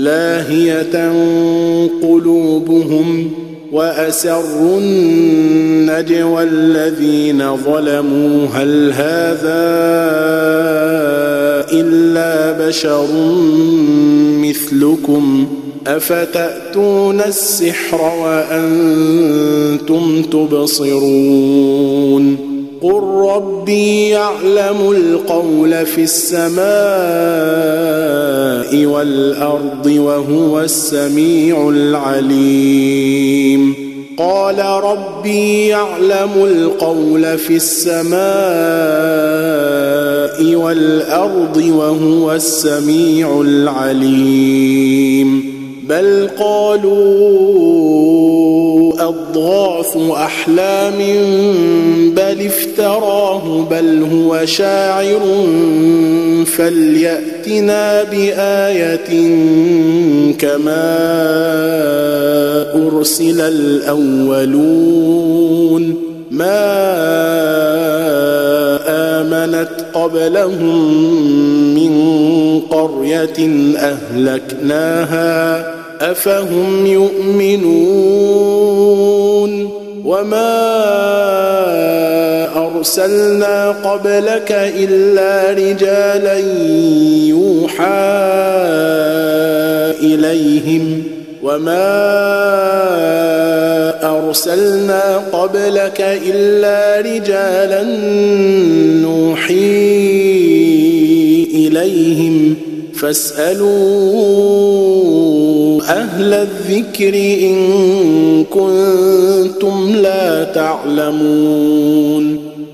لاهية قلوبهم وأسروا النجوى الذين ظلموا. هل هذا إلا بشر مثلكم؟ أفتأتون السحر وأنتم تبصرون؟ قل ربي يعلم القول في السماء والأرض وهو السميع العليم. قال ربي يعلم القول في السماء والأرض وهو السميع العليم. بل قالوا أضغاث أحلام بل افتراه بل هو شاعر فلياتنا بايه كما ارسل الاولون ما امنت قبلهم من قريه اهلكناها افهم يؤمنون وما أرسلنا قبلك إلا رجالا يوحى إليهم وما أرسلنا قبلك إلا رجالا نوحي إليهم فاسألوا أهل الذكر إن كنتم لا تعلمون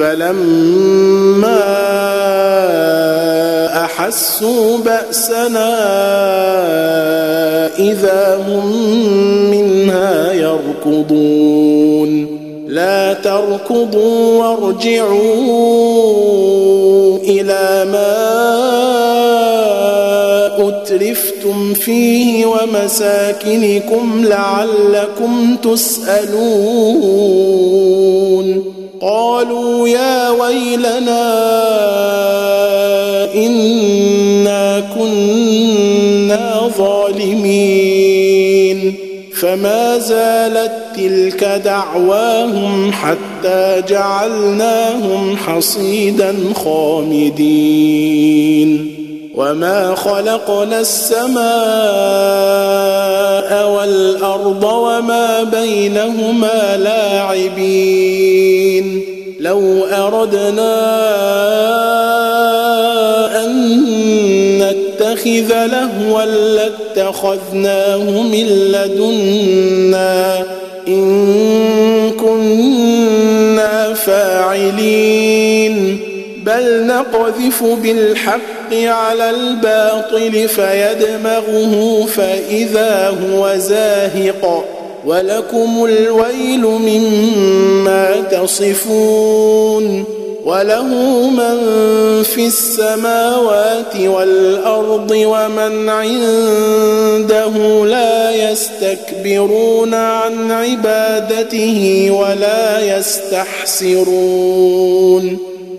فلما أحسوا بأسنا إذا هم منها يركضون. لا تركضوا وارجعوا إلى ما أترفتم فيه ومساكنكم لعلكم تسألون. قالوا يا ويلنا إنا كنا ظالمين فما زالت تلك دعواهم حتى جعلناهم حصيدا خامدين وما خلقنا السماء والارض وما بينهما لاعبين لو اردنا ان نتخذ لهوا لاتخذناه من لدنا ان نقذف بالحق على الباطل فيدمغه فإذا هو زاهق. ولكم الويل مما تصفون. وله من في السماوات والأرض ومن عنده لا يستكبرون عن عبادته ولا يستحسرون.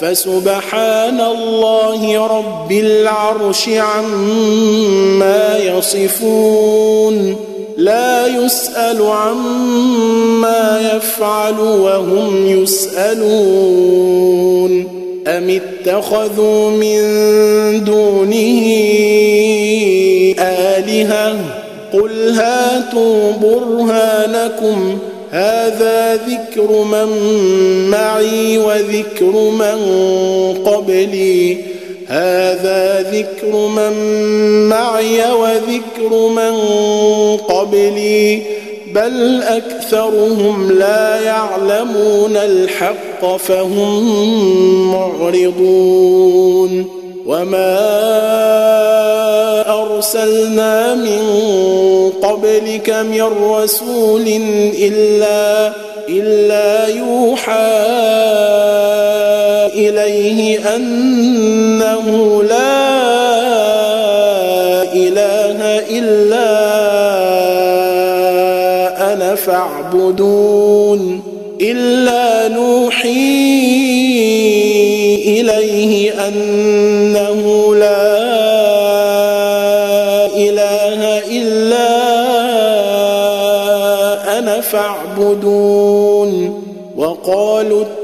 فسبحان الله رب العرش عما يصفون. لا يسأل عما يفعل وهم يسألون. أم اتخذوا من دونه آلهة؟ قل هاتوا برهانكم هذا ذكر من معي وذكر من قبلي. هذا ذكر من معي وذكر من قبلي. بل أكثرهم لا يعلمون الحق فهم معرضون. وما ارسلنا من قبلك من رسول الا الا يوحى اليه انه لا اله الا أنا فاعبدون الا نوحي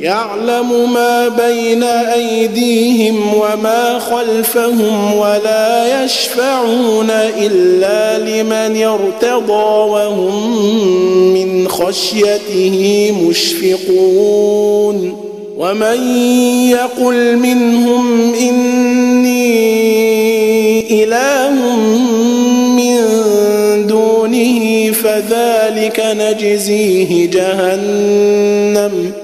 يعلم ما بين أيديهم وما خلفهم ولا يشفعون إلا لمن ارتضى وهم من خشيته مشفقون ومن يقل منهم إني إله من دونه فذلك نجزيه جهنم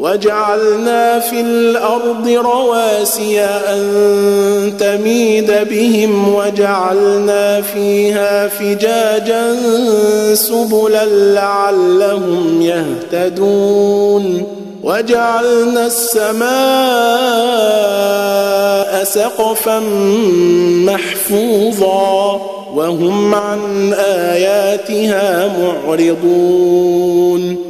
وجعلنا في الأرض رواسي أن تميد بهم وجعلنا فيها فجاجا سبلا لعلهم يهتدون وجعلنا السماء سقفا محفوظا وهم عن آياتها معرضون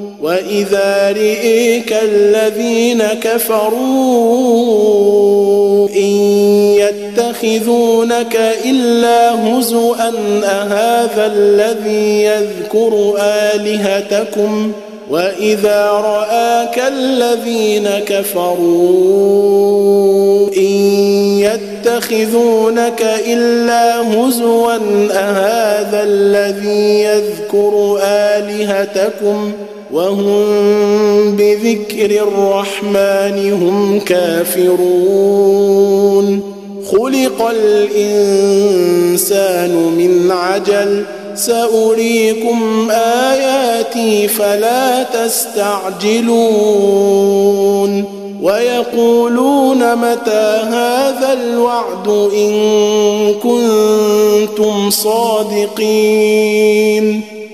واذا رئيك الذين كفروا ان يتخذونك الا هزوا اهذا الذي يذكر الهتكم واذا راك الذين كفروا ان يتخذونك إلا هزوا أهذا الذي يذكر آلهتكم وهم بذكر الرحمن هم كافرون. خلق الإنسان من عجل. سأريكم آياتي فلا تستعجلون. ويقولون متى هذا الوعد إن كنتم صادقين.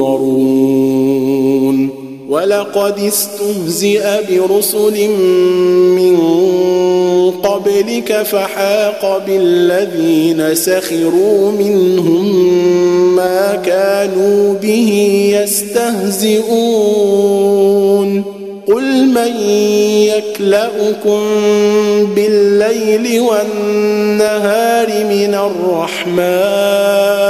ينظرون. ولقد استهزئ برسل من قبلك فحاق بالذين سخروا منهم ما كانوا به يستهزئون. قل من يكلؤكم بالليل والنهار من الرحمن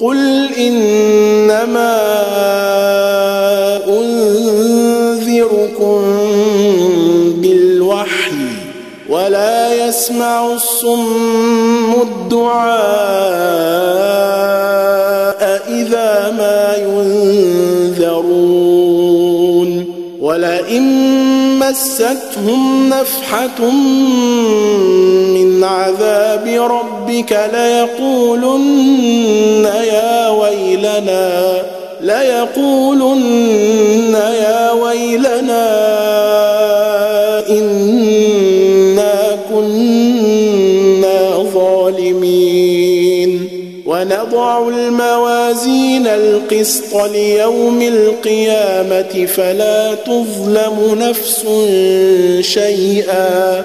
قل إنما أنذركم بالوحي ولا يسمع الصم الدعاء إذا ما ينذرون ولئن مستهم نفحة من عذاب ربك ليقولن يا ويلنا ليقولن يا ويلنا إنا كنا ظالمين. ونضع الموازين القسط ليوم القيامة فلا تظلم نفس شيئا.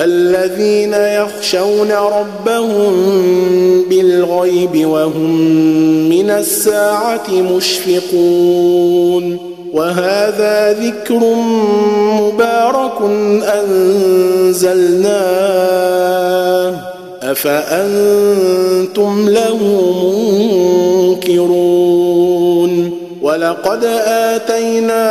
الذين يخشون ربهم بالغيب وهم من الساعة مشفقون وهذا ذكر مبارك أنزلناه أفأنتم له منكرون ولقد آتينا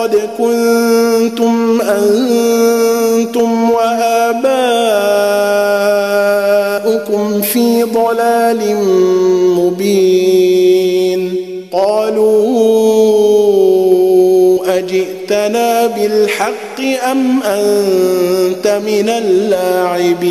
لقد كنتم أنتم وآباؤكم في ضلال مبين. قالوا أجئتنا بالحق أم أنت من اللاعبين؟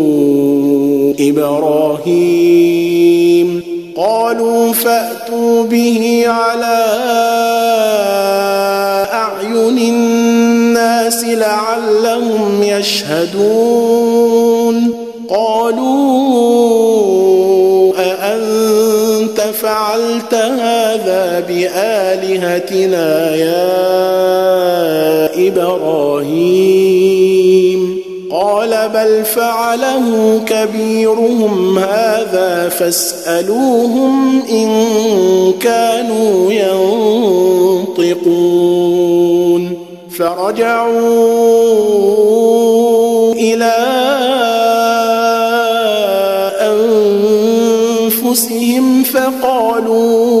إبراهيم. قالوا فأتوا به على أعين الناس لعلهم يشهدون. قالوا أأنت فعلت هذا بآلهتنا يا إبراهيم؟ بل فعله كبيرهم هذا فاسألوهم إن كانوا ينطقون فرجعوا إلى أنفسهم فقالوا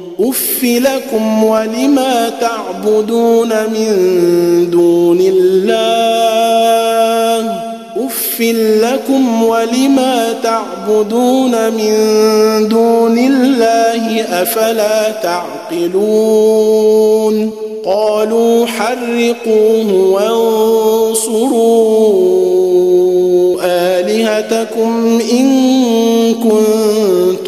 اف لكم ولما تعبدون من دون الله اف لكم ولما تعبدون من دون الله افلا تعقلون قالوا حرقوه وانصروا الهتكم ان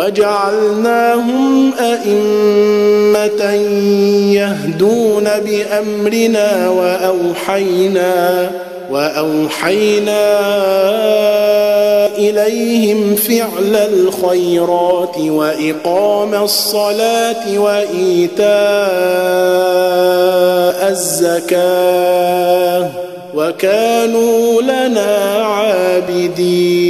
وجعلناهم أئمة يهدون بأمرنا وأوحينا وأوحينا إليهم فعل الخيرات وإقام الصلاة وإيتاء الزكاة وكانوا لنا عابدين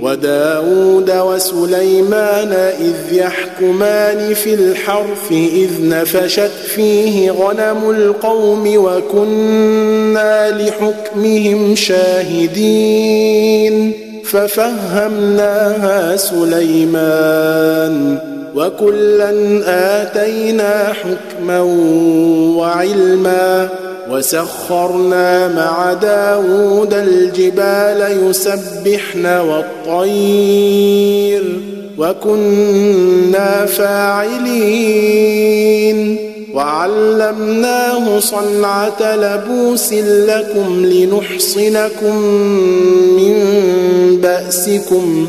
وداود وسليمان إذ يحكمان في الحرث إذ نفشت فيه غنم القوم وكنا لحكمهم شاهدين ففهمناها سليمان وكلا آتينا حكما وعلما وسخرنا مع داود الجبال يسبحن والطير وكنا فاعلين وعلمناه صنعة لبوس لكم لنحصنكم من بأسكم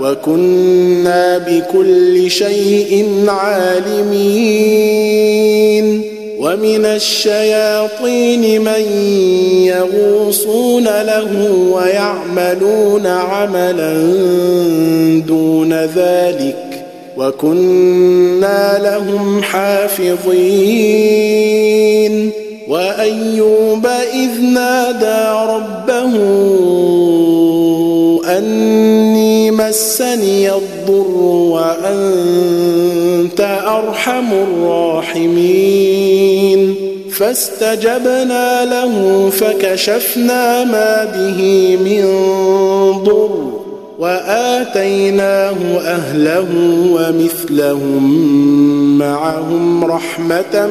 وكنا بكل شيء عالمين ومن الشياطين من يغوصون له ويعملون عملا دون ذلك وكنا لهم حافظين وأيوب إذ نادى ربه اني مسني الضر وأنت أرحم الراحمين. فاستجبنا له فكشفنا ما به من ضر وآتيناه أهله ومثلهم معهم رحمة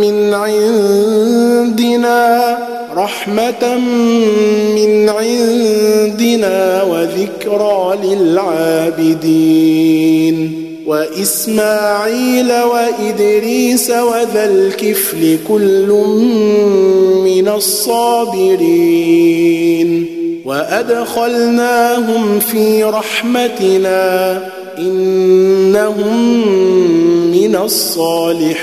من عندنا. رحمة من عندنا وذكرى للعابدين. وإسماعيل وإدريس وذا الكفل كل من الصابرين. وأدخلناهم في رحمتنا إنهم من الصالحين.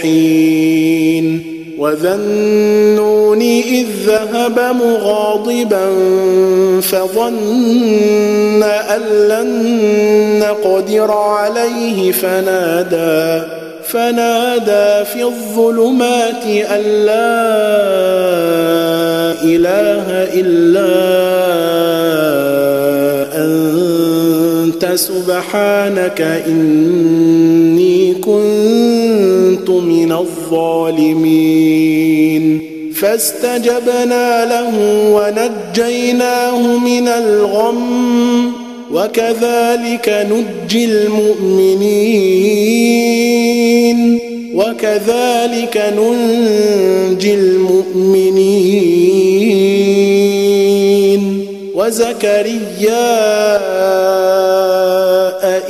وذا النون اذ ذهب مغاضبا فظن ان لن نقدر عليه فنادى فنادى في الظلمات ان لا اله الا انت سبحانك اني كنت من الظالمين. فاستجبنا له ونجيناه من الغم وكذلك نجي المؤمنين. وكذلك ننجي المؤمنين. وزكريا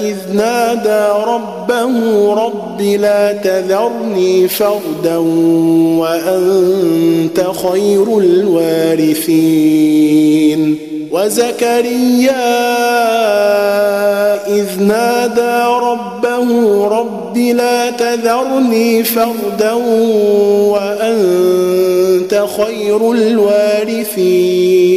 إذ نادى ربه رب لا تذرني فردا وأنت خير الوارثين وزكريا إذ نادى ربه رب لا تذرني فردا وأنت خير الوارثين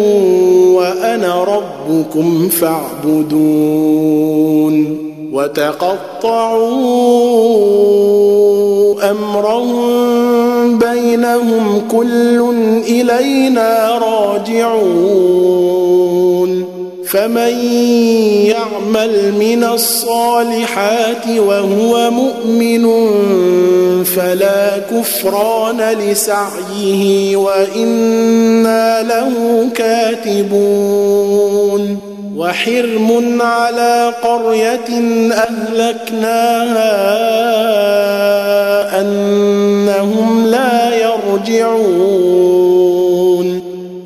ربكم فاعبدون وتقطعوا أمرهم بينهم كل إلينا راجعون فمن يعمل من الصالحات وهو مؤمن فلا كفران لسعيه وإنا له كاتبون وحرم على قرية أهلكناها أنهم لا يرجعون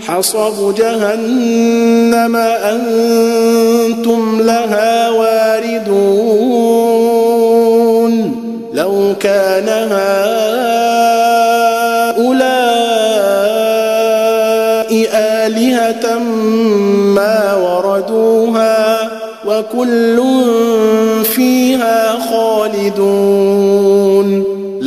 حصب جهنم أنتم لها واردون لو كان هؤلاء آلهة ما وردوها وكل فيها خالدون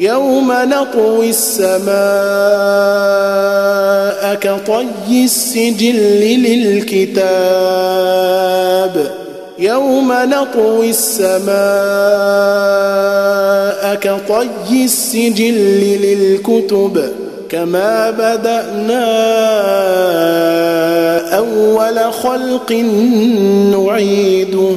يوم نطوي السماء كطي السجل للكتاب. يوم نطوي السماء كطي السجل للكتب. كما بدأنا أول خلق نعيده.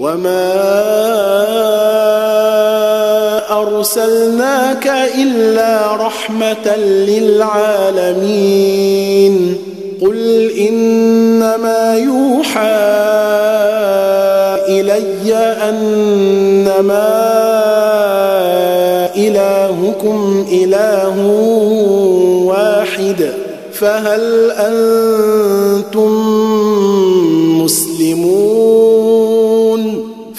وما ارسلناك الا رحمه للعالمين قل انما يوحى الي انما الهكم اله واحد فهل أنتم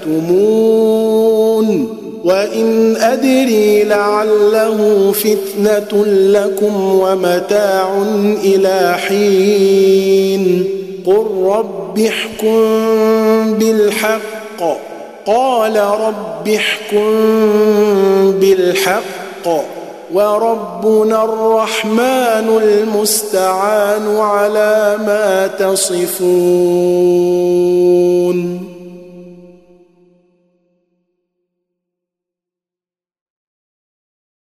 تكتمون وان ادري لعله فتنه لكم ومتاع إلى حين قل رب احكم بالحق قال رب احكم بالحق وربنا الرحمن المستعان على ما تصفون